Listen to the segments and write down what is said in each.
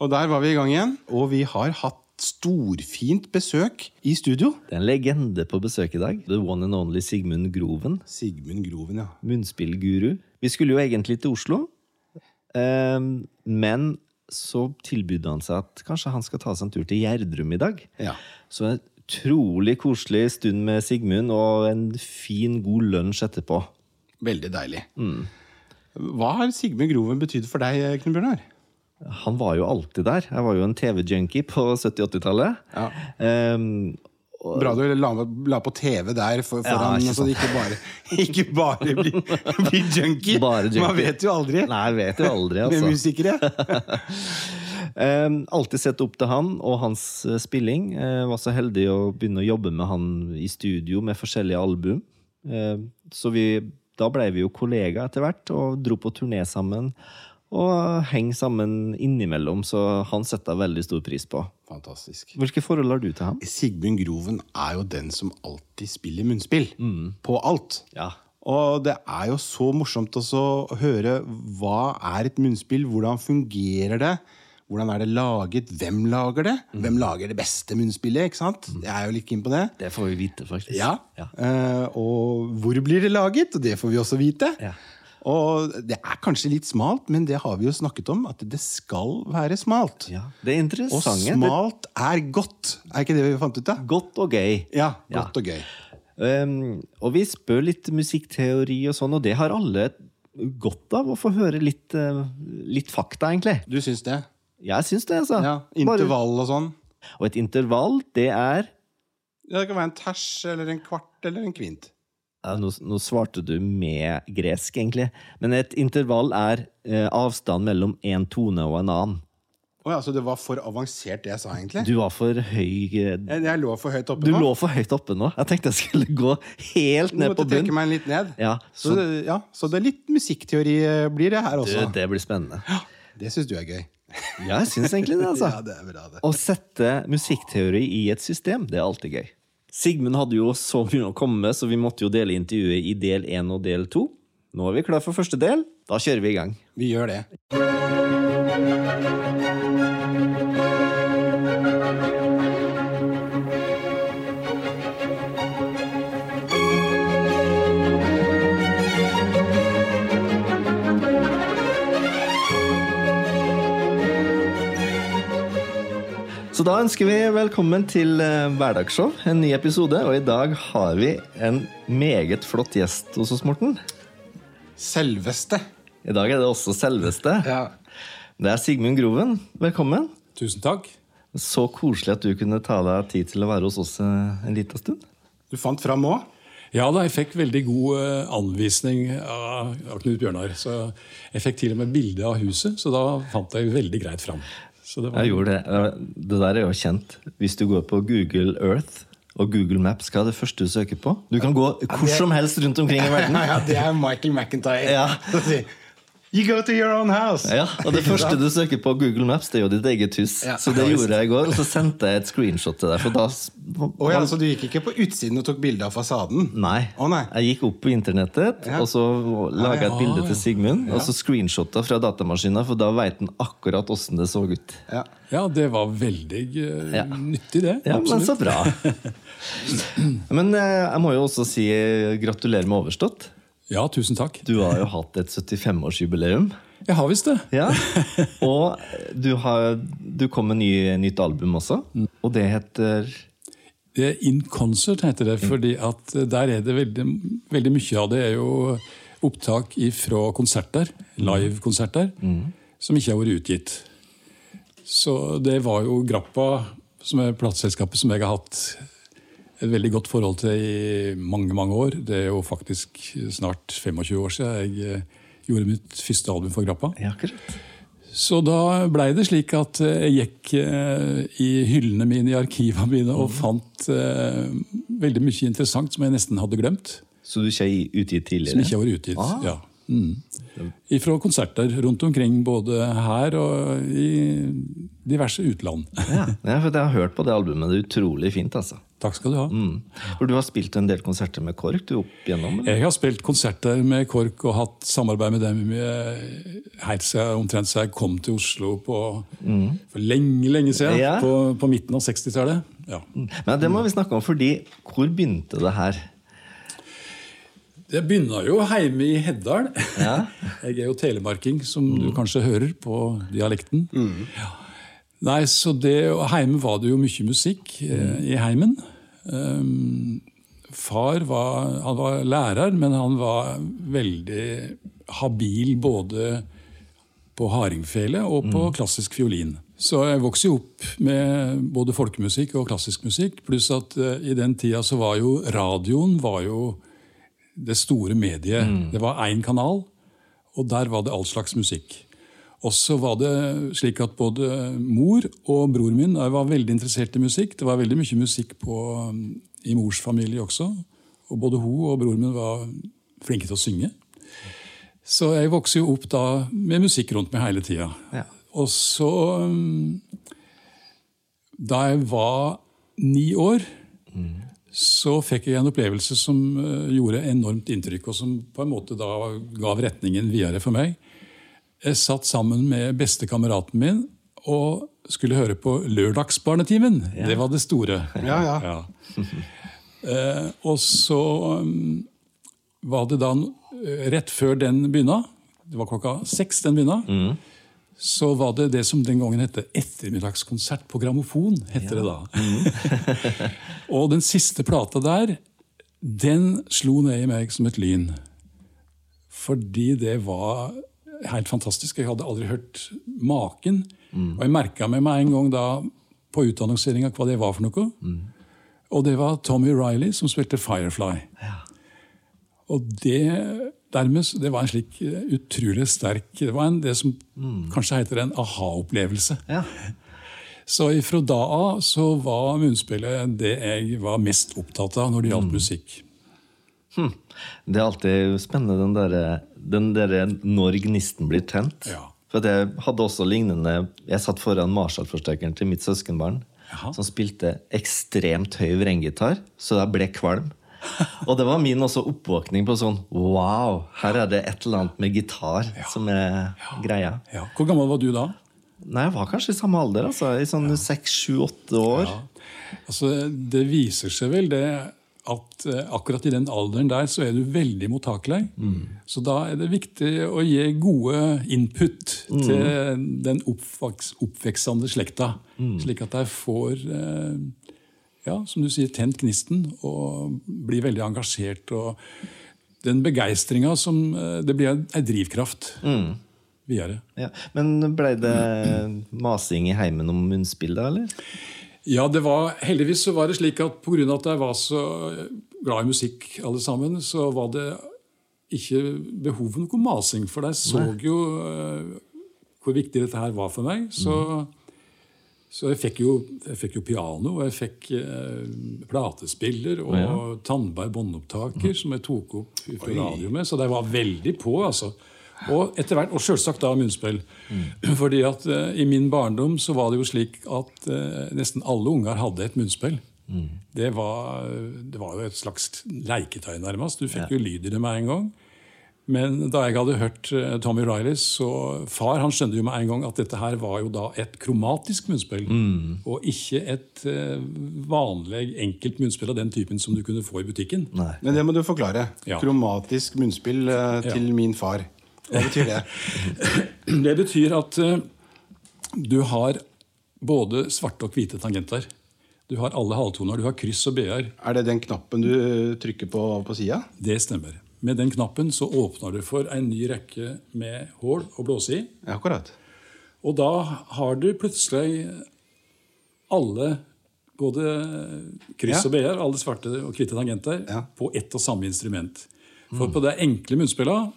Og der var vi i gang igjen. Og vi har hatt storfint besøk i studio. Det er en legende på besøk i dag. The one and only Sigmund Groven. Sigmund Groven, ja. Munnspillguru. Vi skulle jo egentlig til Oslo, eh, men så tilbød han seg at kanskje han skal ta seg en tur til Gjerdrum i dag. Ja. Så en utrolig koselig stund med Sigmund og en fin, god lunsj etterpå. Veldig deilig. Hva har Sigmund Groven betydd for deg, Knut Bjørnar? Han var jo alltid der. Jeg var jo en TV-junkie på 70-80-tallet. Ja. Um, Bra du la, la på TV der for, Ja, han, så det ikke bare, ikke bare blir, blir junkie. Bare junkie. Man vet jo aldri nei, jeg vet jo aldri, med altså. musikere. Um, alltid sett opp til han og hans eh, spilling. Eh, var så heldig å begynne å jobbe med han i studio med forskjellige album. Eh, så vi, da ble vi jo kollegaer etter hvert og dro på turné sammen. Og heng sammen innimellom, så han setter jeg veldig stor pris på. Fantastisk. Hvilke forhold har du til ham? Sigmund Groven er jo den som alltid spiller munnspill. Mm. På alt. Ja. Og det er jo så morsomt å høre hva er et munnspill, hvordan fungerer det? Hvordan er det laget? Hvem lager det? Mm. Hvem lager det beste munnspillet? ikke sant? Jeg er jo litt keen på det. Det får vi vite, faktisk. Ja. Ja. Uh, og hvor blir det laget? Og det får vi også vite. Ja. Og det er kanskje litt smalt, men det har vi jo snakket om, at det skal være smalt. Ja, Det er Og interessant. Smalt er godt. Er ikke det vi fant ut av? er godt og gøy. Ja, Ja. godt og gøy. Um, og vi spør litt musikkteori og sånn, og det har alle godt av å få høre litt, uh, litt fakta, egentlig. Du syns det? Jeg syns det, altså. Ja, Intervall og sånn? Og et intervall, det er Ja, det kan være en ters eller en kvart eller en kvint. Ja, nå, nå svarte du med gresk, egentlig. Men et intervall er eh, avstand mellom én tone og en annen. Oh, ja, så det var for avansert, det jeg sa, egentlig? Du var for høy eh, Jeg, jeg lå for høyt oppe Du nå. lå for høyt oppe nå. Jeg tenkte jeg skulle gå helt ned ned bunn. på måtte trekke meg litt ned. Ja, Så, så det, ja, så det er litt musikkteori eh, blir det her du, også. det blir spennende. Det syns du er gøy. Ja, jeg syns egentlig det, altså. Ja, det er bra, det. Å sette musikkteori i et system, det er alltid gøy. Sigmund hadde jo så mye å komme med, så vi måtte jo dele intervjuet i del én og del to. Nå er vi klar for første del. Da kjører vi i gang. Vi gjør det. Så da ønsker vi velkommen til eh, Hverdagsshow, en ny episode. Og i dag har vi en meget flott gjest hos oss, Morten. Selveste. I dag er det også selveste. Ja. Det er Sigmund Groven. Velkommen. Tusen takk. Så koselig at du kunne ta deg tid til å være hos oss eh, en liten stund. Du fant fram òg? Ja da, jeg fikk veldig god eh, anvisning av, av Knut Bjørnar. Så jeg fikk til og med bilde av huset, så da fant jeg veldig greit fram. Så det var, Jeg gjorde det. Det der er jo kjent. Hvis du går på Google Earth og Google Maps, hva er det første du søker på? Du kan gå hvor som helst rundt omkring i verden. Ja, det er Michael McIntyre. Ja. You go to your own house! Ja, og det første du søker på Google Maps, det er jo ditt eget hus. Ja. Så det gjorde jeg i går, og så sendte jeg et screenshot til deg. For da oh, ja, så du gikk ikke på utsiden og tok bilde av fasaden? Nei. Oh, nei. Jeg gikk opp på internettet, Ja. og så laga jeg et bilde til Sigmund. Og så screenshotta fra datamaskinen, for da veit han akkurat åssen det så ut. Ja. ja, det var veldig uh, Ja. nyttig, det. Ja, men så bra. Men uh, jeg må jo også si eh, gratulerer med overstått. Ja, tusen takk. Du har jo hatt et 75-årsjubileum. Jeg har visst det. Ja. Og du, har, du kom med ny, nytt album også, og det heter Det er In Concert heter det, fordi at der er det veldig, veldig mye av det er jo opptak fra konserter, live-konserter, som ikke har vært utgitt. Så det var jo Grappa, som er plateselskapet som jeg har hatt et veldig godt forhold til i mange, mange år. Det er jo faktisk snart 25 år siden jeg eh, gjorde mitt første album for Grappa. Ja, akkurat. Så da blei det slik at eh, jeg gikk eh, i hyllene mine, i arkivene mine, og fant eh, veldig mye interessant som jeg nesten hadde glemt. Så du ikke er utgitt tidligere? Som ikke har vært utgitt. Ah. Ja. Mm. Fra konserter rundt omkring, både her og i diverse utland. Ja, ja, for jeg har hørt på det albumet. Det er utrolig fint, altså. Takk skal du ha. For du har spilt en del konserter med KORK du opp igjennom? eller? Jeg har spilt konserter med KORK og hatt samarbeid med dem eh, helt siden omtrent så jeg kom til Oslo på, for lenge lenge siden. Ja. På, på midten av 60-tallet. Ja. Men det må vi snakke om, fordi hvor begynte det her? Det begynner jo hjemme i Heddal. Ja. Jeg er jo telemarking, som du kanskje hører på dialekten. Ja. Nei, så det, og Hjemme var det jo mye musikk eh, i heimen. Um, far var, han var lærer, men han var veldig habil både på hardingfele og på klassisk fiolin. Så jeg vokste jo opp med både folkemusikk og klassisk musikk. Pluss at eh, i den tida så var jo radioen var jo det store mediet. Det var én kanal, og der var det all slags musikk. Og så var det slik at både mor og bror min var veldig interessert i musikk. Det var veldig mye musikk på, i mors familie også. Og både hun og bror min var flinke til å synge. Så jeg vokste jo opp da med musikk rundt meg hele tida. Ja. Og så um, Da jeg var ni år, så fikk jeg en opplevelse som eh, gjorde enormt inntrykk, og som på en måte da gav retningen videre for meg. Jeg satt sammen med bestekameraten min og skulle høre på Lørdagsbarnetimen. Det var det store. Ja, ja. Ja. Eh, og så um, var det da eh, rett før den begynna, det var klokka seks den begynna, så var det det som den gangen hette ettermiddagskonsert på grammofon. hette det da. og den siste plata der, den slo ned i meg som et lyn. Fordi det var helt fantastisk. Jeg hadde aldri hørt maken. Og jeg merka med meg en gang da på utannonseringa hva det var for noe. Og det var Tommy Riley som spilte Firefly. Og det, dermed, det var en slik eh, utrolig sterk Det var en, det som kanskje heter en aha-opplevelse. Ja. Så ifra da av så var munnspillet det jeg var mest opptatt av når det gjaldt musikk. Hm. Det er alltid spennende den derre den derre når gnisten blir tent. Ja. For jeg hadde også lignende Jeg satt foran Marshall-forsterkeren til mitt søskenbarn, Jaha. som spilte ekstremt høy vrengitar, så jeg ble kvalm. Og det var min også oppvåkning på sånn Wow, her er det et eller annet med gitar som er greia. Ja. Hvor gammel var du da? Nei, jeg var kanskje i samme alder, altså. I sånn seks, sju, åtte år. Ja. Altså, det viser seg vel det at eh, akkurat i den alderen der så er du veldig mottakelig. Så da er det viktig å gi gode input til den oppveksende slekta. Slik at de får, eh, ja, som du sier, tent gnisten og blir veldig engasjert. og den begeistringa som eh, Det blir ei drivkraft videre. Ja. Men blei det masing i heimen om munnspill, da, eller? Ja, det var, heldigvis så var det slik at pga. at jeg var så glad i musikk, alle sammen, så var det ikke behov for noe masing. For jeg så jo uh, hvor viktig dette her var for meg. Så, så jeg, fikk jo, jeg fikk jo piano, og jeg fikk uh, platespiller og tannbar båndopptaker som jeg tok opp fra radio med. Så det var veldig på, altså. Og etter hvert, og selvsagt da munnspill. Fordi at uh, i min barndom så var det jo slik at uh, nesten alle unger hadde et munnspill. Det, var, det var jo et slags leketøy, nærmest. Du fikk jo lyd i det med en gang. Men da jeg hadde hørt uh, Tommy Riley, så far han skjønte jo med en gang at dette her var jo da et kromatisk munnspill. Og ikke et vanlig enkelt munnspill av den typen som du kunne få i butikken. Nei. Men det må du forklare. Ja. Kromatisk munnspill til min far. Hva betyr det? Det betyr at eh, du har både svarte og hvite tangenter. Du har alle halvtoner. Du har kryss og BR. Er det den knappen du eh, trykker på på sida? Det stemmer. Med den knappen så åpner du for en ny rekke med hull å blåse i. Ja, akkurat. Og da har du plutselig alle, både kryss Ja. og BR, alle svarte og hvite tangenter, Ja. på ett og samme instrument. For på det enkle munnspillet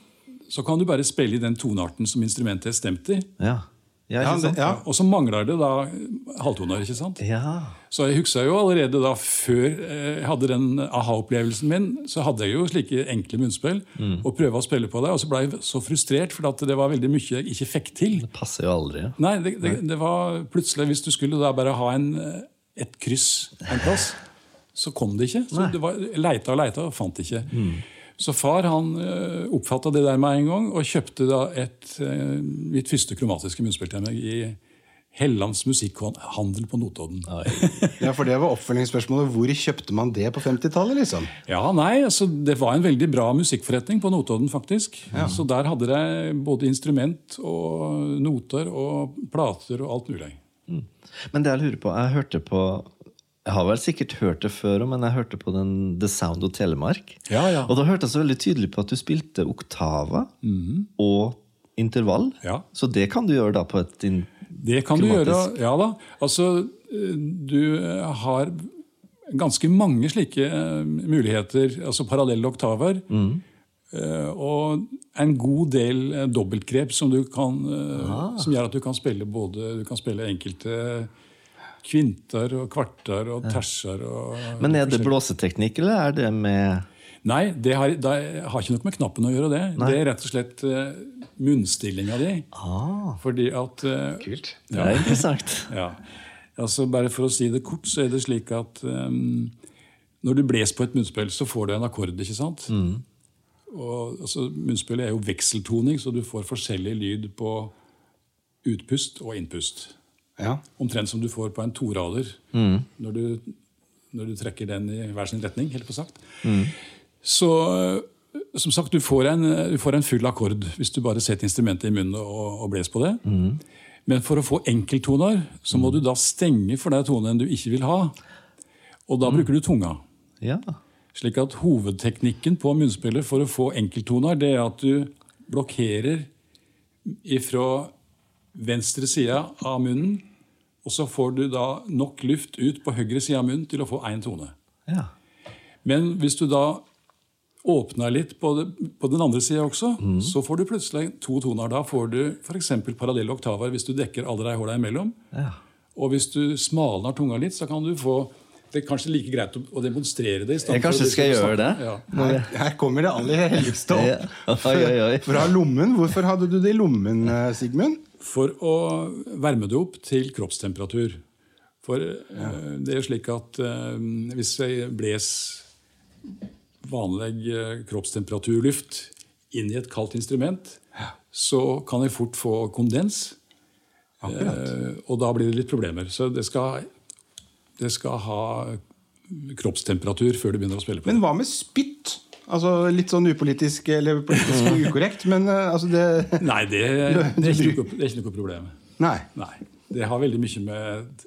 så kan du bare spille i den tonearten som instrumentet er stemt i. Ja. Ja, Ja. Og så mangler det da halvtoner, ikke sant? Ja. Så jeg husker jo allerede da før jeg hadde den aha-opplevelsen min, så hadde jeg jo slike enkle munnspill og prøvde å spille på det. Og så ble jeg så frustrert, for at det var veldig mye jeg ikke fikk til. Det passer jo aldri. Ja. Nei, det, det, det var plutselig Hvis du skulle da bare ha en, et kryss en plass, så kom det ikke. Så det var, leita og leita og fant det ikke. Så far han uh, oppfatta det der med en gang og kjøpte da et, eh, mitt første kromatiske munnspill til meg i Hellands musikkhandel på Notodden. Ja, for det var oppfølgingsspørsmålet. Hvor kjøpte man det på 50-tallet? liksom? Ja, nei, altså Det var en veldig bra musikkforretning på Notodden, faktisk. Så der hadde de både instrument og noter og plater og alt mulig. Men det jeg lurer på, jeg hørte på Jeg har vel sikkert hørt det før, men jeg hørte på den The Sound of Telemark. Ja, ja. Og da hørte jeg så veldig tydelig på at du spilte oktaver og intervall. Ja. Så det kan du gjøre da på et Det kan du gjøre. Ja da. Altså, eh, du eh, har ganske mange slike eh, muligheter, altså parallelle oktaver. Mm. Og en god del dobbeltgrep som, du kan, eh, som gjør at du kan spille både du kan spille enkelte kvinter og kvarter og terser. Og Men er det blåseteknikk, eller er det med Nei, det har, det har ikke noe med knappen å gjøre. Det Det er rett og slett uh, munnstillinga di. ah, Fordi at uh, Kult. Det er interessant. Ja. Altså, bare for å si det kort, så er det slik at um, når du bles på et munnspill, så får du en akkord. ikke sant? Og, altså, munnspillet er jo vekseltoning, så du får forskjellig lyd på utpust og innpust. Ja. Omtrent som du får på en torader når, du, når du trekker den i hver sin retning. helt på sagt. Så eh, som sagt, du får, en, du får en full akkord hvis du bare setter instrumentet i munnen og, og bles på det. Men for å få enkelttoner så må du da stenge for den tonen du ikke vil ha. Og da bruker du tunga. Ja. Slik at Hovedteknikken på munnspillet for å få enkelttoner det er at du blokkerer ifra venstre side av munnen, og så får du da nok luft ut på høyre side av munnen til å få én tone. ja. Men hvis du da åpner litt på, det, på den andre sida også, så får du plutselig to toner. Da får du f.eks. parallelle oktaver hvis du dekker alle de hullene imellom. ja. Og hvis du smalner tunga litt, så kan du få Det er kanskje like greit å, demonstrere det. i Jeg kanskje skal snakke. gjøre det? Ja. Her, her kommer det aller helligste opp. Oi. Fra lommen. Hvorfor hadde du det i lommen, eh, Sigmund? For å varme det opp til kroppstemperatur. For eh, det er slik at uh, hvis jeg bles vanlig uh, kroppstemperaturluft inn i et kaldt instrument, så kan jeg fort få kondens. Eh, og da blir det litt problemer. Så det skal, det skal ha kroppstemperatur før du begynner å spille på. Men hva med spytt? Altså Litt sånn upolitisk eller politisk ukorrekt, men eh, altså det Nei, det, det, er ikke noe, det er ikke noe problem. Nei. Nei. Det har veldig mye med,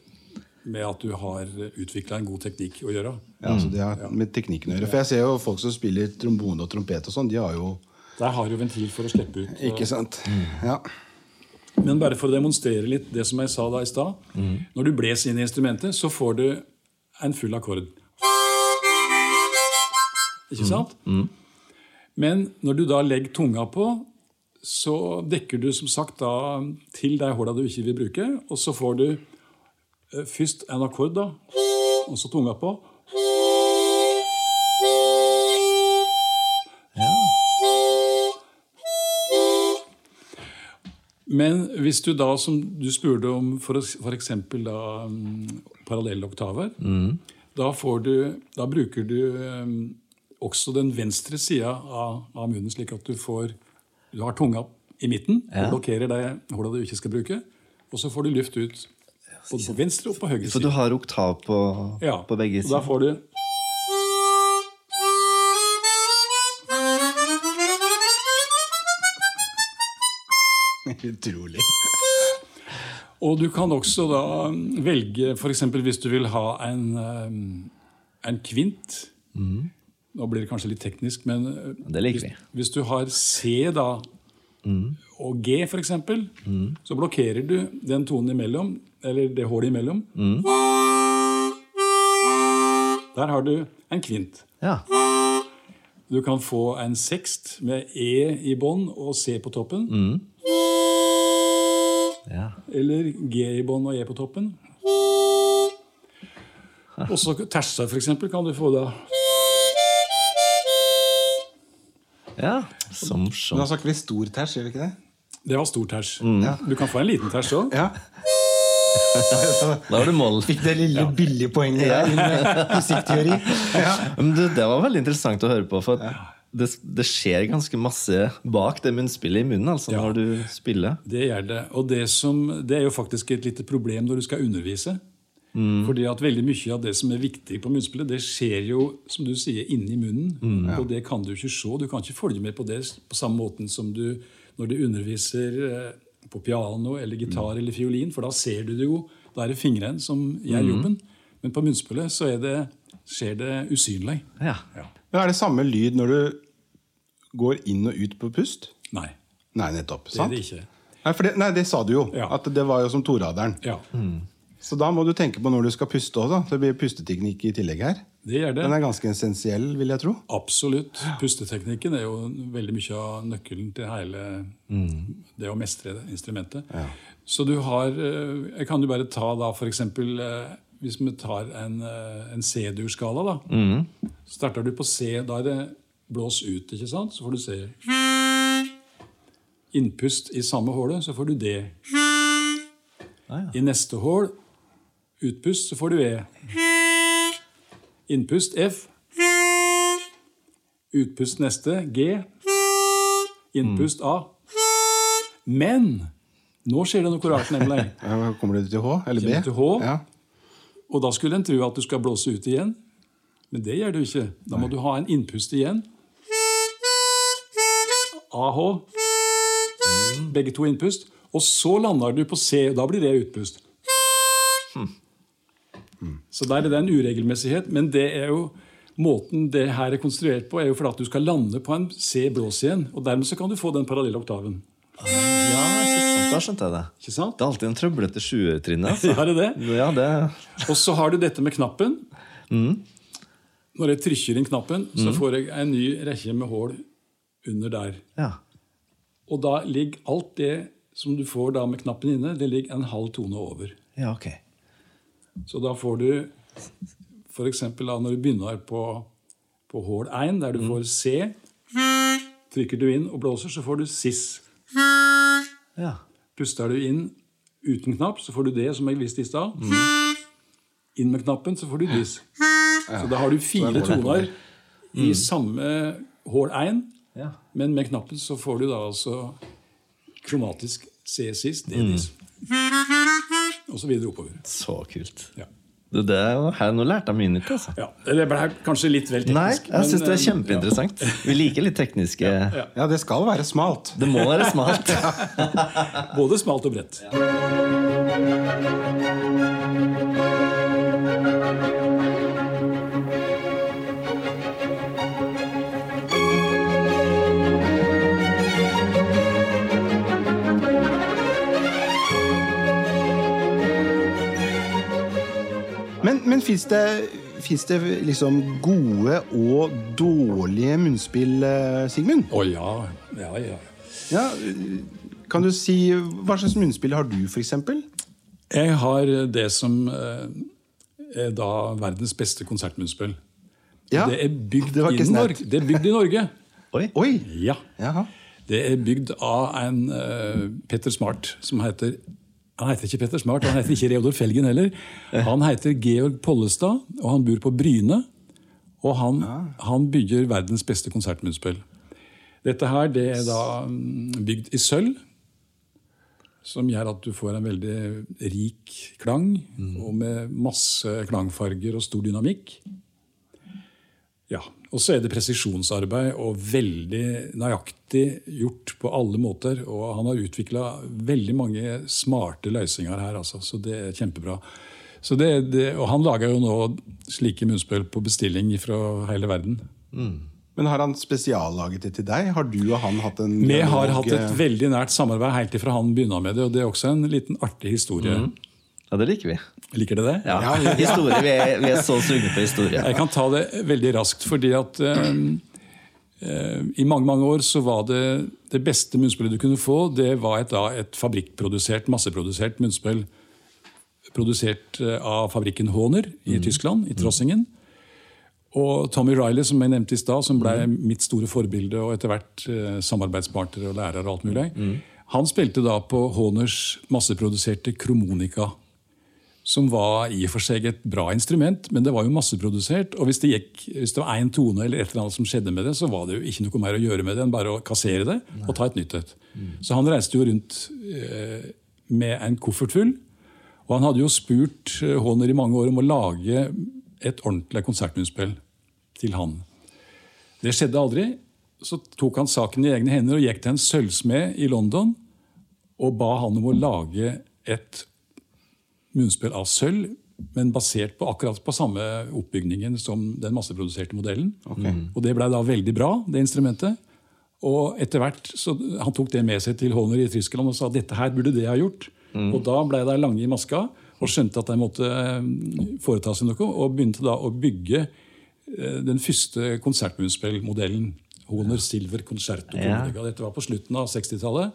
med at du har utvikla en god teknikk å gjøre. Ja, altså Det har med teknikken å gjøre. For jeg ser jo folk som spiller trombone og trompet og sånn, de har jo Der har du ventil for å slippe ut. Ikke sant? Ja. Men bare for å demonstrere litt det som jeg sa da i stad. Når du bles inn i instrumentet, så får du en full akkord. Ikke sant? Men når du da legger tunga på, så dekker du som sagt da til de hulla du ikke vil bruke. Og så får du eh, først en akkord, da, og så tunga på. Men hvis du da, som du spurte om, for, for eksempel mm, parallelle oktaver, da, får du, da bruker du um, også den venstre sida av, av munnen, slik at du får Du har tunga i midten Ja. og blokkerer det hullet du ikke skal bruke. Og så får du luft ut både på venstre og på høyre For du har oktav på, Ja, på begge og da får du Utrolig. Og du kan også da velge f.eks. hvis du vil ha en, eh, en kvint. Nå blir det kanskje litt teknisk, men vi. hvis, hvis du har C da, og G f.eks., så blokkerer du den tonen imellom, eller det hullet imellom. Der har du en kvint. Ja. Du kan få en sekst med E i bånn og C på toppen. Ja. Eller G i bånn og E på toppen. Og så terser, for eksempel, kan du få da ja. Så Men da morsomt. snakker vi stor ters, gjør vi ikke det? Det var stor ters. Mm. Du kan få en liten ters òg. Ja. Da har du mål. Fikk det lille billige poenget der Ja. musikkteori. Ja. Men det, det var veldig interessant å høre på. For at det, det skjer ganske masse bak det munnspillet i munnen altså, Ja. når du spiller. Det gjør det. Og det, som, det er jo faktisk et lite problem når du skal undervise. Fordi at veldig mye av det som er viktig på munnspillet, det skjer jo som du sier, inni munnen. Og det kan du ikke se. Du kan ikke følge med på det på samme måten som du når du underviser eh, på piano eller gitar eller fiolin, for da ser du det jo. Da er det fingrene som gjør jobben. Men på munnspillet så er det, skjer det usynlig. Ja. Ja. Men er det samme lyd når du går inn og ut på pust? Nei, Nei, nettopp. det er det ikke. Nei, for det, nei, det sa du jo. Ja. At det var jo som toraderen. Ja, Så da må du tenke på når du skal puste òg. Det blir pusteteknikk i tillegg her. det gjør det. Den er ganske essensiell, vil jeg tro. Absolutt. Pusteteknikken er jo veldig mye av nøkkelen til hele det å mestre det instrumentet. Så du har eh, Jeg kan jo bare ta da f.eks. Hvis vi tar en, eh, en C-dur-skala, da. Starter du på C, da er det blås ut, ikke sant? Så får du C. Innpust i samme hullet, så får du D. I neste hull, utpust, så får du E. Innpust F. Utpust neste G. Innpust A. Men nå skjer det noe rart, nemlig. Ja, Kommer du til H? Eller B? Til H? Ja. Og da skulle en tro at du skal blåse ut igjen. Men det gjør du ikke. Da må du ha en innpust igjen. AH. Begge to innpust. Og så lander du på C. og Da blir det utpust. Så der er det en uregelmessighet. Men det er jo måten det her er konstruert på, er jo for at du skal lande på en C-blås igjen. Og dermed så kan du få den parallelle oktaven. ja, ikke sant. Da skjønte jeg det. Ikke sant? Det er alltid en trøblete sjuertrinne. Altså. Ja, det det. Ja, det Og så har du dette med knappen. Når jeg trykker inn knappen, så får jeg en ny rekke med hull under der. Ja. Og da ligger alt det som du får da med knappen inne, det ligger en halv tone over. ja, ok. Så da får du f.eks. når du begynner på, på hull 1, der du får C. Trykker du inn og blåser, så får du sis. Ja. Puster du inn uten knapp, så får du det, som jeg viste i stad. Inn med knappen, så får du dis. Så da har du fire toner i samme hull 1, men med knappen så får du da altså kromatisk C sist, D-dis. Og så videre oppover. Så kult. Ja. Det, det var her, Nå lærte jeg mye nytt. altså. Ja, Det ble kanskje litt vel teknisk. Nei, jeg syns det er kjempeinteressant. Ja. Vi liker litt tekniske ja, det skal være smalt. Det må være smalt. både smalt og bredt. Men, fins det, det liksom gode og dårlige munnspill, eh, Sigmund? Å ja. Ja, ja. Ja, kan du si Hva slags munnspill har du, f.eks.? Jeg har det som eh, er da verdens beste konsertmunnspill. Ja, det er bygd det var i. Norge. Det er bygd i Norge. Oi. Oi! Ja. Jaha. Det er bygd av en uh, Petter Smart som heter Han heter ikke Petter Smart, han heter ikke Reodor Felgen heller. Han heter Georg Pollestad, og han bor på Bryne. Og han, han bygger verdens beste konsertmunnspill. Dette her det er da mm, bygd i sølv, som gjør at du får en veldig rik klang, og med masse klangfarger og stor dynamikk. Ja, Og så er det presisjonsarbeid og veldig nøyaktig gjort på alle måter. Og han har utvikla veldig mange smarte løsninger her, altså, så det er kjempebra. Så det, det, og han lager jo nå slike munnspill på bestilling fra hele verden. Men har han spesiallaget det til deg? Har du og han hatt en Vi har hatt et eh, veldig nært samarbeid helt ifra han begynte med det. Og det er også en liten artig historie. Ja, det liker vi. Liker dere det? Ja. Historie, vi, er, vi er så sugne på historie. Jeg kan ta det veldig raskt, fordi at um, i mange mange år så var det det beste munnspillet du kunne få, det var et, da, et fabrikkprodusert, masseprodusert munnspill. Produsert eh, av fabrikken Honer i Tyskland, i Trossingen. Og Tommy Riley, som jeg nevnte i stad, som ble mitt store forbilde og etter hvert eh, samarbeidspartner og lærer og alt mulig, han spilte da på Honers masseproduserte Kromonika som var i og for seg et bra instrument, men det var jo masseprodusert. Og hvis det, gikk, hvis det var én tone eller et eller annet som skjedde med det, så var det jo ikke noe mer å gjøre med det enn bare å kassere det og ta et nytt et. Så han reiste jo rundt eh, med en koffert full. Og han hadde jo spurt eh, Håner i mange år om å lage et ordentlig konsertmunnspill til han. Det skjedde aldri. Så tok han saken i egne hender og gikk til en sølvsmed i London og ba han om å lage et munnspill av sølv, men basert på akkurat på samme oppbygningen som den masseproduserte modellen. Og det blei da veldig bra, det instrumentet. Og etter hvert, så Han tok det med seg til Holner i Tyskland og sa dette her burde det ha gjort. Og da blei de lange i maska og skjønte at de måtte eh, foreta seg noe, og begynte da å bygge eh, den første konsertmunnspillmodellen. Honer Silver Concerto. Ja. Dette var på slutten av 60-tallet.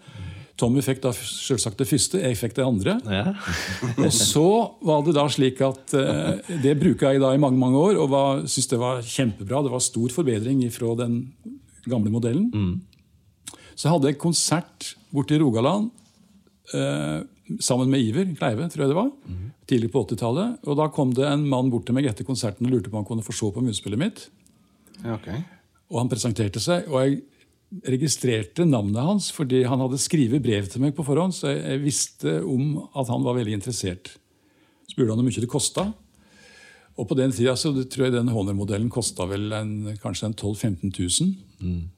Tommy fikk da selvsagt det første, jeg fikk det andre. Ja. Og så var det da slik at eh, Det bruka jeg da i mange mange år og syntes det var kjempebra. Det var stor forbedring fra den gamle modellen. Så jeg hadde jeg konsert borte i Rogaland eh, sammen med Iver Kleive, tror jeg det var. Tidlig på 80-tallet. Og da kom det en mann bort til meg etter konserten og lurte på om han kunne få se på munnspillet mitt. Ja, okay. Og han presenterte seg, og jeg registrerte navnet hans fordi han hadde skrevet brev til meg på forhånd, så jeg, jeg visste om at han var veldig interessert. Spurte han hvor mye det kosta. Og på den tida så tror jeg den Honor-modellen kosta vel en, kanskje en 12 000-15 000.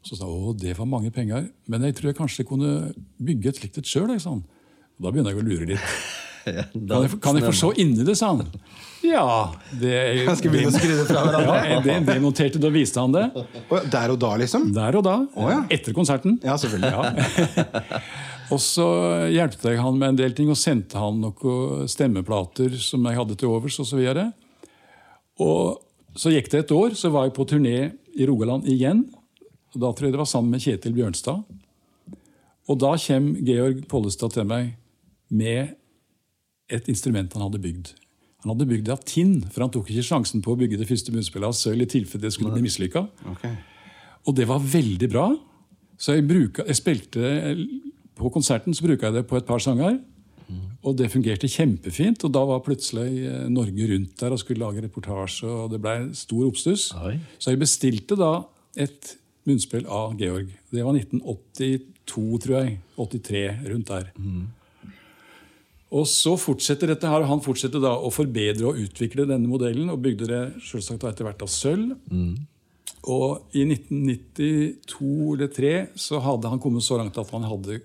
Så sa jeg å, det var mange penger, men jeg tror jeg kanskje kunne bygge et slikt et sjøl. Og Da begynner jeg å lure litt. Ja, da- Kan jeg, kan jeg få se inni det, sa han. Ja, det, Jeg skal begynne å skru det fra hverandre. ja, det, det noterte, da viste han det. Der og da, liksom? Der og da. Oh, ja. Etter konserten. Ja, selvfølgelig. Og så hjelpte jeg han med en del ting og sendte han noen stemmeplater som jeg hadde til overs. Og så, videre. og så gikk det et år, så var jeg på turné i Rogaland igjen. Og Da tror jeg det var sammen med Kjetil Bjørnstad. Og da kommer Georg Pollestad til meg med et instrument han hadde bygd. Han hadde bygd det av tinn, for han tok ikke sjansen på å bygge det første munnspillet av sølv i tilfelle det skulle bli mislykka. Ok. Og det var veldig bra. Så jeg, bruka, jeg spilte På konserten så bruka jeg det på et par sanger. Og det fungerte kjempefint. Og da var plutselig eh, Norge rundt der og skulle lage reportasje, og det ble stor oppstuss. Oi. Så jeg bestilte da et munnspill av Georg. Det var 1982, tror jeg. 83, rundt der. Og så fortsetter dette her, og Han fortsetter da å forbedre og utvikle denne modellen, og bygde det selvsagt etter hvert av sølv. Og i 1992 eller 2003 så hadde han kommet så langt at han hadde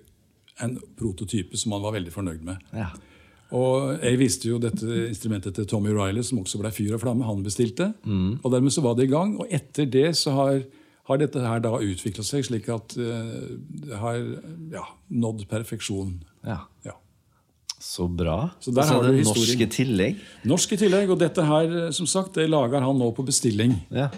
en prototype som han var veldig fornøyd med. Ja. Og Jeg viste jo dette instrumentet til Tommy Riley, som også ble fyr og flamme. Han bestilte. Og dermed så var det i gang. Og etter det så har, har dette her da utvikla seg slik at eh, det har ja, nådd perfeksjon. ja. Ja. Så bra. Så der så har du det historien. norske tillegg. Norsk i tillegg. Og dette her, som sagt, det lager han nå på bestilling. Ja.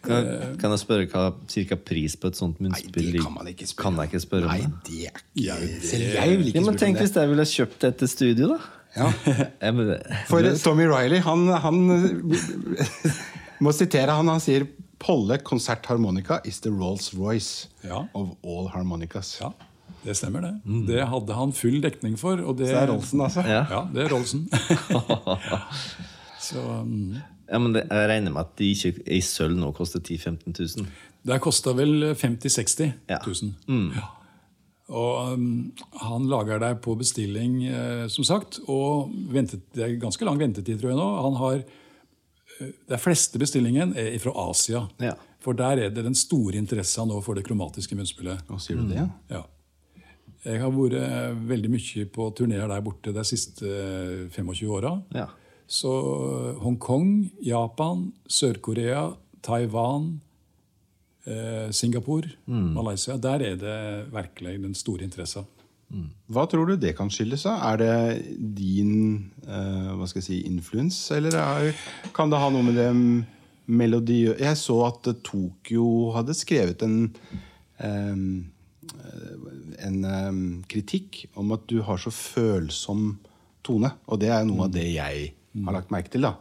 Kan, kan jeg spørre hva cirka pris på et sånt Nei, det kan man ikke spørre Kan jeg ikke spørre Nei, om det? det er ikke Selv jeg vil Ja, ikke men spørre tenk hvis jeg ville kjøpt dette studio, da. Ja. Ja, men For Tommy Riley, han, han må sitere han. Han sier Polle konsertharmonika is the Rolls-Royce Ja. of all harmonicas. Ja, det stemmer, det. Det hadde han full dekning for. Og det, Så det er Rolsen, altså? Ja. Ja, det er Rolsen. Så um, ja, men det, jeg regner med at de ikke ei sølv nå koster 10 000-15 000. det kosta vel 50 000-60 Ja. Mm. Ja. Og um, han lager deg på bestilling, eh, som sagt. Og ventet, det er ganske lang ventetid, tror jeg nå. Han har eh, De fleste bestillingen er fra Asia. Ja. For der er det den store interessen nå for det kromatiske munnspillet. Hva sier du det? Ja. Jeg har vært eh, veldig mye på turneer der borte de siste eh, 25 åra. Ja. Så eh, Hongkong, Japan, Sør-Korea, Taiwan, eh, Singapore, Malaysia Der er det virkelig den store interessen. Hva tror du det kan skyldes? Er det din eh, hva skal jeg si, influens, eller er, kan det ha noe med det melodi Jeg så at eh, Tokyo hadde skrevet en eh, en eh, kritikk om at du har så følsom tone. Og det er noe av det jeg har lagt merke til. da.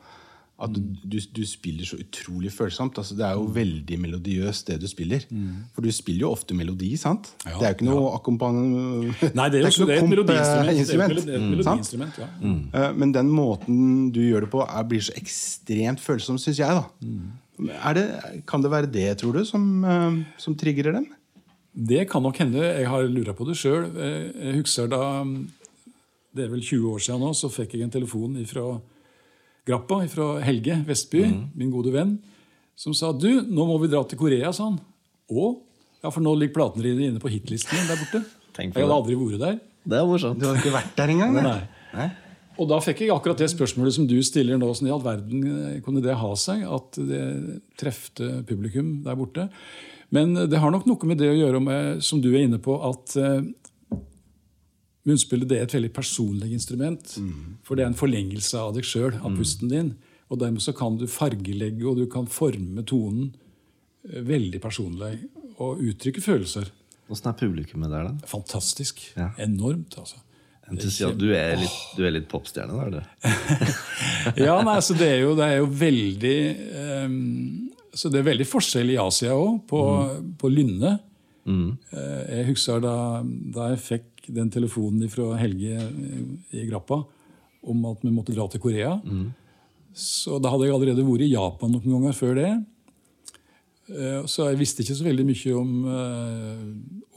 at du, du, spiller så utrolig følsomt. Altså, det er jo veldig melodiøst, det du spiller. For du spiller jo ofte melodi, sant? Ja, det er jo ikke noe akkompagnement... Nei, det er jo det er et melodiinstrument. Det er et melodiinstrument, ja. Mm. Men den måten du gjør det på, er, blir så ekstremt følsom, syns jeg. da. Er det, kan det være det, tror du, som, eh, som triggerer dem? Det kan nok hende. Jeg har lura på det sjøl. Jeg husker da Det er vel 20 år siden nå, så fikk jeg en telefon fra Grappa, fra Helge Vestby, min gode venn, som sa du, nå må vi dra til Korea, sa han. Å? Ja, for nå ligger platene dine inne på hitlisten der borte. Tenk Jeg hadde aldri vært der. Det er morsomt. Du har ikke vært der engang? Nei. Nei. Og da fikk jeg akkurat det spørsmålet som du stiller nå. Sånn, I all verden eh, kunne det ha seg at det trefte publikum der borte. Men det har nok noe med det å gjøre med, som du er inne på, at eh, munnspillet det er et veldig personlig instrument. For det er en forlengelse av deg sjøl, av pusten din. Og dermed så kan du fargelegge og du kan forme tonen eh, veldig personlig og uttrykke følelser. Åssen er publikummet der, da? Fantastisk. Ja. Enormt, altså. Entusiast. Du er litt, du er litt popstjerne, da? Ja, nei, så det er jo, det er jo veldig ehm, Så det er veldig forskjell i Asia òg, på, på lynne. Mm. jeg husker da, da jeg fikk den telefonen fra Helge eh, i Grappa om at vi måtte dra til Korea. Så Da hadde jeg allerede vært i Japan noen ganger før det. Eh, Så jeg visste ikke så veldig mye om, eh,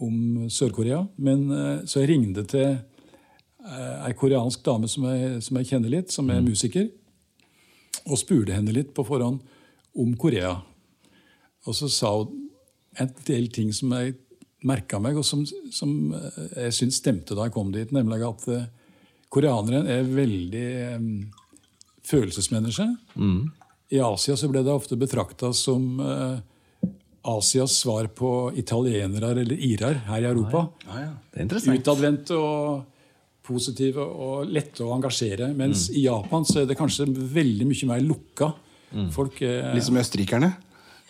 om Sør-Korea. Men eh, så jeg ringte til eh, ei koreansk dame som jeg, som jeg kjenner litt, som er musiker, og spurte henne litt på forhånd om Korea. Og så sa hun en del ting som jeg merka meg, og som, som eh, jeg syntes stemte da jeg kom dit. Nemlig at koreaneren koreanere er veldig følelsesmennesker. Mm. I Asia så ble det ofte betrakta som uh, Asias svar på italienere eller irer her i Europa. Ah, ja. Er interessant. Utadvendte og positive og lette å engasjere. Mens i Japan så er det kanskje veldig mye mer lukka. Folk eh, Litt som østerrikerne?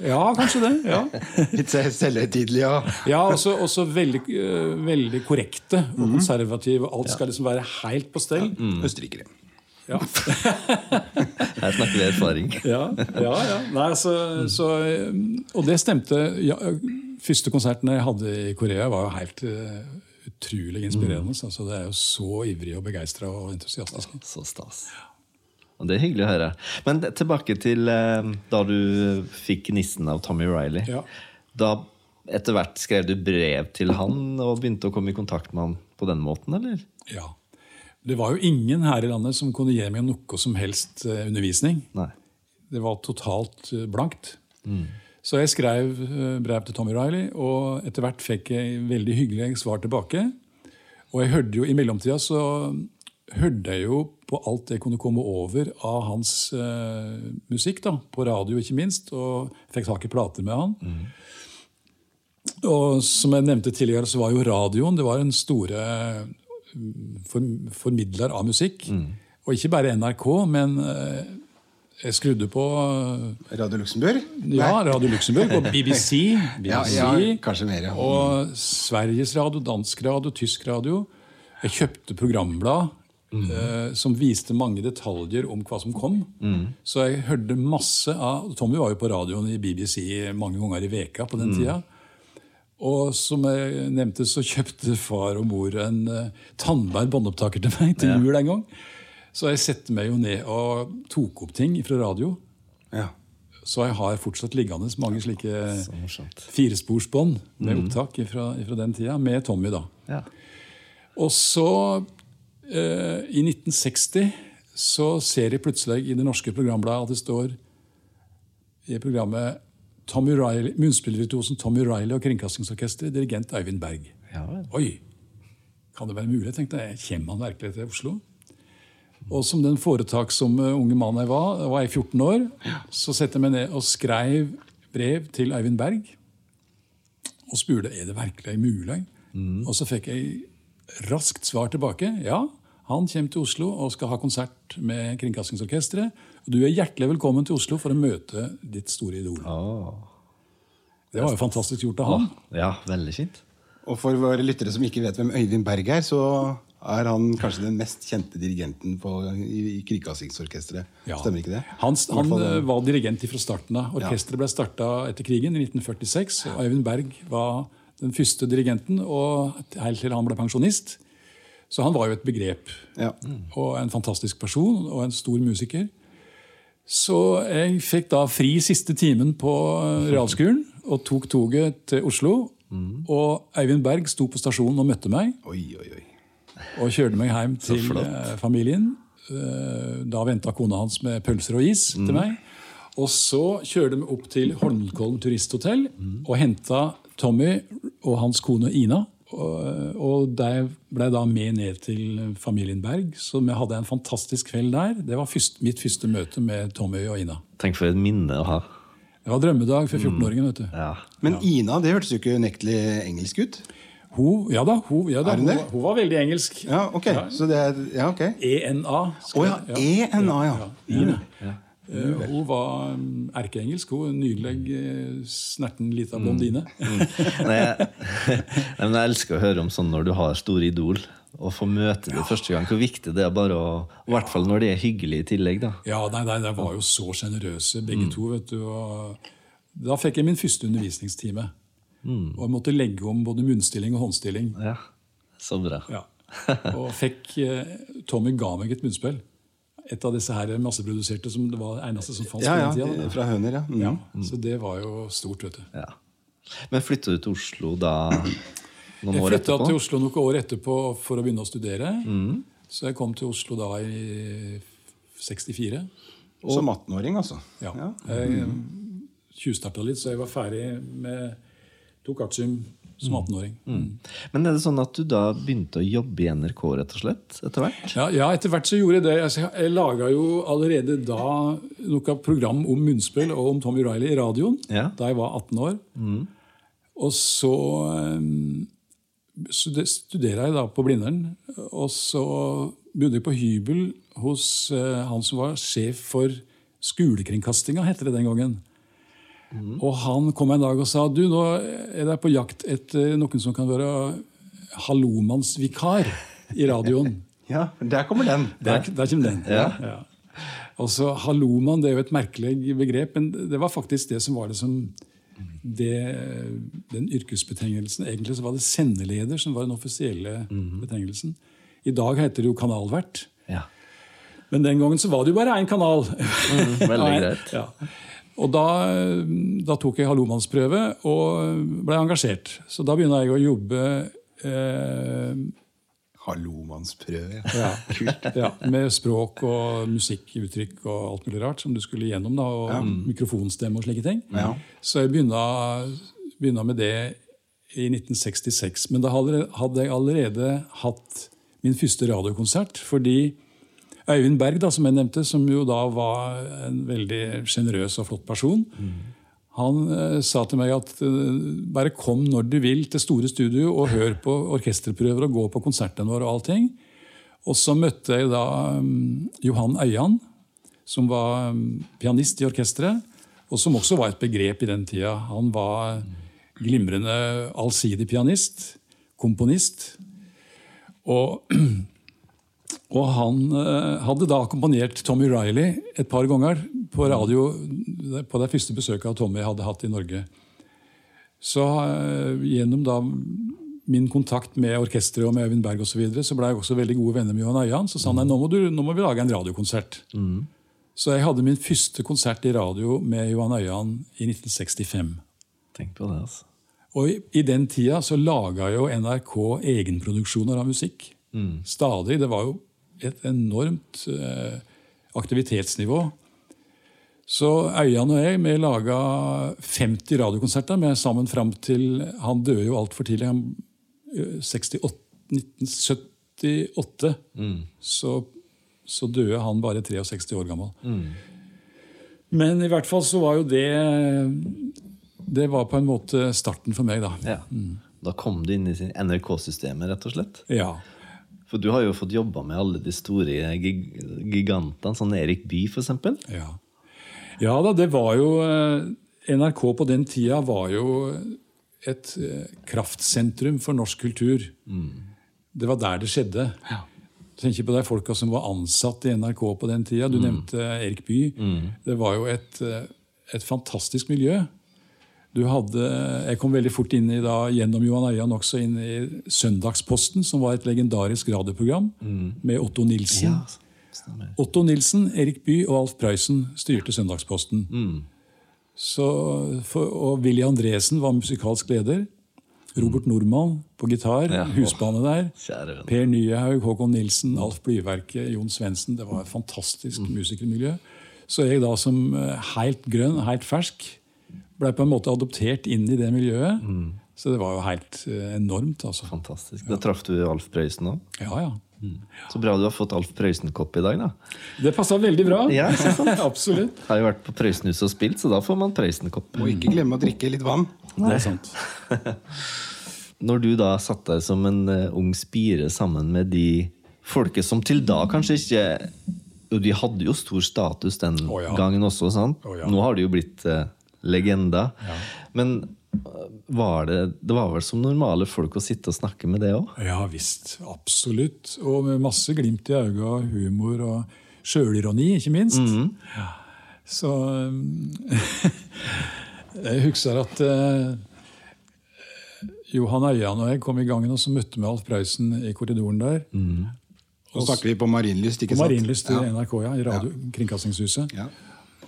Ja, kanskje det. ja. Litt se- selvhøytidelige og Ja, også, også veldig, øh, veldig korrekte og konservative. Alt skal liksom være helt på stell. Østerrikere. Ja. Her snakker vi erfaring. Ja, ja, ja. Nei, så, så, øh, og det stemte. Ja, første konserten jeg hadde i Korea, var jo helt øh, utrolig inspirerende. Altså, det er jo så ivrige og begeistra og entusiastiske. Så stas. Og Det er hyggelig å høre. Men tilbake til eh, da du fikk nissen av Tommy Riley. Ja. Da etter hvert skrev du brev til han og begynte å komme i kontakt med han på den måten, eller? Ja. Det var jo ingen her i landet som kunne gi meg noe som helst eh, undervisning. Nei. Det var totalt blankt. blankt. Så jeg skrev eh, brev til Tommy Riley, og etter hvert fikk jeg veldig hyggelige svar tilbake. Og jeg hørte jo i mellomtida så hørte jeg jo på alt jeg kunne komme over av hans uh, musikk, da, på radio ikke minst, og fikk tak i plater med han. Og som jeg nevnte tidligere, så var jo radioen det var en store mm, for, formidler av musikk. Og ikke bare NRK, men uh, jeg skrudde på uh, Radio Luxembourg? ja, Radio Luxembourg og BBC. Ja, BBC ja, kanskje mer, ja. Og Sveriges Radio, dansk radio, tysk radio. Jeg kjøpte programblad eh, som viste mange detaljer om hva som kom. Så jeg hørte masse av Tommy var jo på radioen i BBC mange ganger i veka på den tida. Og som jeg nevnte, så kjøpte far og mor en uh, tannbær båndopptaker til meg til jul en gang. Så jeg setter meg jo ned og tok opp ting fra radio. Ja. Så jeg har fortsatt liggende mange slike firesporsbånd med opptak fra, den tida, med Tommy. da. Ja. Og så, eh, i 1960, så ser jeg plutselig i det norske programbladet at det står i programmet Tommy Riley, munnspillvirtuosen Tommy Riley og Kringkastingsorkesteret, dirigent Øyvind Berg. Ja. Oi! Kan det være mulig? Jeg tenkte jeg. Kommer han virkelig til Oslo? Og som den foretaksomme unge mann jeg var, var jeg 14 år, så satte jeg meg ned og skrev brev til Øyvind Berg. Og spurte er det virkelig mulig. Og så fikk jeg raskt svar tilbake. Ja, han kommer til Oslo og skal ha konsert med Kringkastingsorkesteret. Du er hjertelig velkommen til Oslo for å møte ditt store idol. Oh. Det var jo fantastisk gjort av han. Ja, veldig fint. Og for våre lyttere som ikke vet hvem Øyvind Berg er, så er han kanskje den mest kjente dirigenten på, i, i Kringkastingsorkesteret. Ja. Stemmer ikke det? Han, han fall, eh, var dirigent fra starten av. Orkesteret ble starta etter krigen i 1946. og Øyvind Berg var den første dirigenten og helt til han ble pensjonist. Så han var jo et begrep. Ja. Og en fantastisk person og en stor musiker. Så jeg fikk da fri siste timen på eh, realskolen og tok toget til Oslo. Og Eivind Berg sto på stasjonen og møtte meg Oi, oi, oi. og kjørte meg hjem til eh, familien. Eh, Da venta kona hans med pølser og is til meg. Og så kjørte vi opp til Holmenkollen turisthotell og henta Tommy og hans kone Ina. Og, og ble ble da med ned til familien Berg, så vi hadde en fantastisk kveld der. Det var først, mitt første møte med Tommy og Ina. Tenk for et minne å ha. Det var drømmedag for 14-åringen. vet du. Ja. Men Ina, det hørtes jo ikke unektelig engelsk ut. Hun, ja da, hun, ja da, Er hun hun, var- veldig engelsk. Ja, ok. Så det er, ja, ok. ENA. Å ja, ENA, ja. Ine. Eh, hun var um, erkeengelsk. Hun nydelig, eh, snerten lita blondine. Nei, jeg, jeg elsker å høre om sånn når du har store idol, og få møte dem første gang. Hvor viktig det er bare å I hvert fall når de er hyggelige i tillegg. da. Ja, nei, nei, De var jo så sjenerøse, begge to. vet du. Og da fikk jeg min første undervisningstime. Og jeg måtte legge om både munnstilling og håndstilling. Ja, Så bra. Ja. Og fikk eh, Tommy ga meg et munnspill. Et av disse her masseproduserte som det var eneste som fantes Ja, på den ja, tida. fra Høner, ja. Mm. Ja, så det var jo stort, vet du. Ja. Men flytta du til Oslo da noen Jeg år flytta etterpå? til Oslo noen år etterpå for å begynne å studere. Så jeg kom til Oslo da i 64. Som 18-åring, altså. Ja. Jeg tjuvstarta litt, så jeg var ferdig med Tok artium som 18-åring. Men er det sånn at du da begynte å jobbe i NRK rett og slett, etter hvert? Ja, ja, etter hvert så gjorde jeg det. Altså, jeg laga jo allerede da noe program om munnspill og om Tommy Riley i radioen Ja. da jeg var 18 år. Og så um, studera jeg da på Blindern. Og så bodde jeg på hybel hos eh, han som var sjef for skolekringkastinga, heter det den gangen. Og han kom en dag og sa du, nå er jeg på jakt etter noen som kan være hallomannsvikar i radioen. Ja, der kommer den. Der, der kommer den. Ja. Og så Halloman det er jo et merkelig begrep, men det var faktisk det som var det som det, den yrkesbetegnelsen. Egentlig så var det sendeleder som var den offisielle betegnelsen. I dag heter det jo kanalvert. Ja. Men den gangen så var det jo bare én kanal. Veldig greit. Ja. Og da, da tok jeg hallomannsprøve og ble engasjert. Så da begynner jeg å jobbe eh, Hallomannsprøve. Ja. ja, kult. ja, med språk og musikkuttrykk og alt mulig rart som du skulle gjennom. da, Og mikrofonstemme og slike ting. Ja. Så jeg begynte med det i 1966. Men da hadde jeg allerede hatt min første radiokonsert. Fordi Øyvind Berg, da, som jeg nevnte, som jo da var en veldig sjenerøs og flott person, han uh, sa til meg at uh, bare kom når du vil til store studio og hør på orkesterprøver og gå på konsertene våre og allting. Og så møtte jeg da um, Johan Øyan, som var um, pianist i orkesteret, og som også var et begrep i den tida. Han var glimrende allsidig pianist, komponist. Og, og han eh, hadde da akkompagnert Tommy Riley et par ganger på radio på det første besøket av Tommy hadde hatt i Norge. Så eh, gjennom da min kontakt med orkesteret og med Øyvind Berg og så, videre, så ble jeg også veldig gode venner med Johan Øyan. Så sa han nei, nå må, du, nå må vi lage en radiokonsert. Så jeg hadde min første konsert i radio med Johan Øyan i 1965. Tenk på det, altså. Og i, i den tida så laga jo NRK egenproduksjoner av musikk. Stadig. Det var jo et enormt eh, aktivitetsnivå. Så Øyan og jeg vi laga 50 radiokonserter med sammen fram til Han døde jo altfor tidlig. Han, eh, 68, 1978 så, så døde han bare 63 år gammel. Men i hvert fall så var jo det Det var på en måte starten for meg, da. Ja. Da kom du inn i NRK-systemet, rett og slett. Ja. For du har jo fått jobba med alle de store gig gigantene, sånn Erik Bye f.eks. Ja. ja da, det var jo eh, NRK på den tida var jo et eh, kraftsentrum for norsk kultur. det var der det skjedde. Tenk på de folka som var ansatt i NRK på den tida. Du nevnte Erik Bye. Det var jo et, eh, et fantastisk miljø. Du hadde, jeg kom veldig fort inn i da, gjennom Johan Øyan også inn i Søndagsposten, som var et legendarisk radioprogram med Otto Nilsen. Ja. Otto Nilsen, Erik Bye og Alf Prøysen styrte Søndagsposten. Så, for, og Willy Andresen var musikalsk leder. Robert Normann på gitar, Ja. husbane der. Kjære. Per Nyhaug, Håkon Nilsen, Alf Blyverke, Jon Svendsen. Det var et fantastisk musikermiljø. Så jeg da som eh, helt grønn, helt fersk, blei på en måte adoptert inn i det miljøet. Så det var jo helt eh, enormt, altså. Fantastisk. Da traff du Alf Prøysen òg. Ja, ja. Så bra du har fått Alf Prøysen-kopp i dag, da. Det passa veldig bra. Ja, Absolutt. Jeg Har jo vært på Prøysenhuset og spilt, så da får man Prøysen-kopp. Må ikke glemme å drikke litt vann. Det er sant. Når du da satt der som en eh, ung spire sammen med de folket som til da kanskje ikke Og de hadde jo stor status den oh, ja. gangen også, sant? Oh, ja. Nå har de jo blitt eh, Ja. Men eh, var det, det var vel som normale folk å sitte og snakke med det òg? Ja visst. Absolutt. Og med masse glimt i øynene, humor og sjølironi, ikke minst. ja. Så um, Jeg husker at eh, Johan Øyan og jeg kom i gangen og så møtte med Alf Prøysen i korridoren der. Nå snakker vi på Marienlyst, ikke På sant? Marienlyst i Ja. NRK, ja, i radio, Kringkastingshuset. Ja.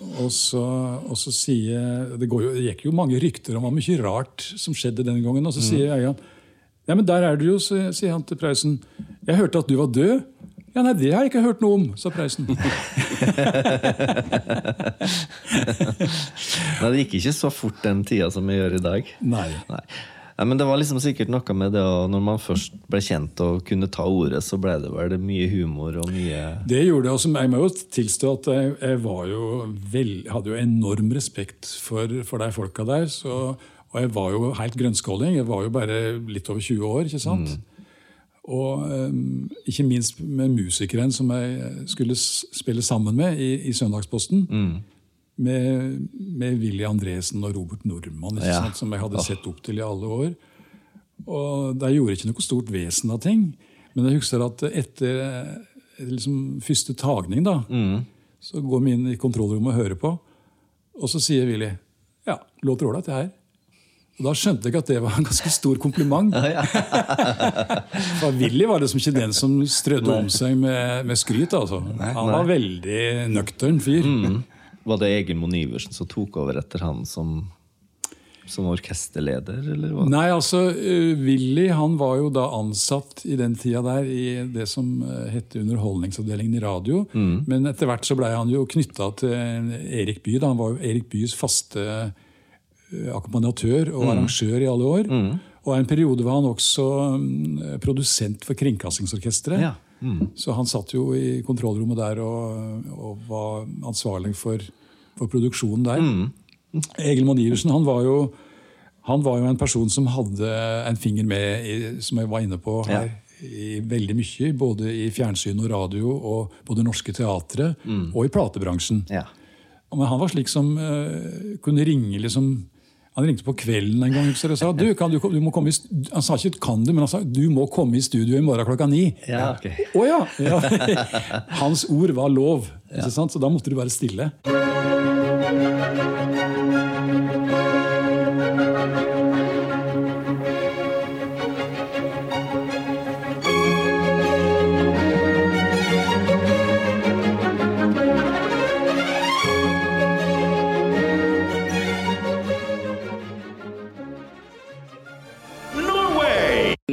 Og så, og så sier det, går jo, det gikk jo mange rykter om mye rart som skjedde den gangen. Og så sier Eian Ja, men der er du jo, sier han til Preussen. Jeg hørte at du var død. Ja, nei, det har jeg ikke hørt noe om, sa Preussen. Nei, det gikk ikke så fort den tida som vi gjør i dag. Nei. Nei. Nei, men det var liksom sikkert noe med det at Når man først ble kjent og kunne ta ordet, så ble det vel mye humor og mye Det gjorde det. også. Jeg må jo tilstå at jeg, jeg var jo vel, hadde jo enorm respekt for, for de folka der. Så, og jeg var jo helt grønnskåling. Jeg var jo bare litt over 20 år. ikke sant? Og um, ikke minst med musikeren som jeg skulle spille sammen med i, i Søndagsposten. Med, med Willy Andresen og Robert Nordmann, Ja. sant? som jeg hadde sett opp til i alle år. Og der gjorde ikke noe stort vesen av ting. Men jeg husker at etter eh, liksom, første tagning da, så går vi inn i kontrollrommet og hører på. Og så sier Willy ja, låter ålreit, det her. Og Da skjønte jeg at det var en ganske stor kompliment. For Willy var liksom ikke den som strødde om seg med, med skryt. altså. Han var veldig nøktern fyr. Var det Egil Monn Iversen som tok over etter han som, som orkesterleder, eller hva? Nei, altså, uh, Willy han var jo da ansatt i den tida der i det som uh, het Underholdningsavdelingen i radio. Men etter hvert så blei han jo knytta til Erik Bye. Da. Han var jo Erik Byes faste uh, akkompagnatør og arrangør i alle år. Og en periode var han også um, produsent for Kringkastingsorkesteret. Ja. Så han satt jo i kontrollrommet der og, og var ansvarlig for, for produksjonen der. Egil Monn Iversen han var, jo, han var jo en person som hadde en finger med, i, som jeg var inne på her, i veldig mye. Både i fjernsyn og radio, og på det norske teatret og i platebransjen. Ja. Men han var slik som uh, kunne ringe liksom Han ringte på kvelden en gang og sa du, kan du, du må komme i, Han sa ikke 'kan du', men han sa 'du må komme i studio i morgen klokka ni'. Ja, okay. Å ja! ja. Hans ord var lov, ikke sant? så da måtte du være stille.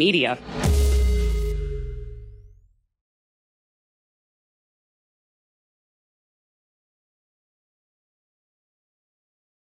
Media.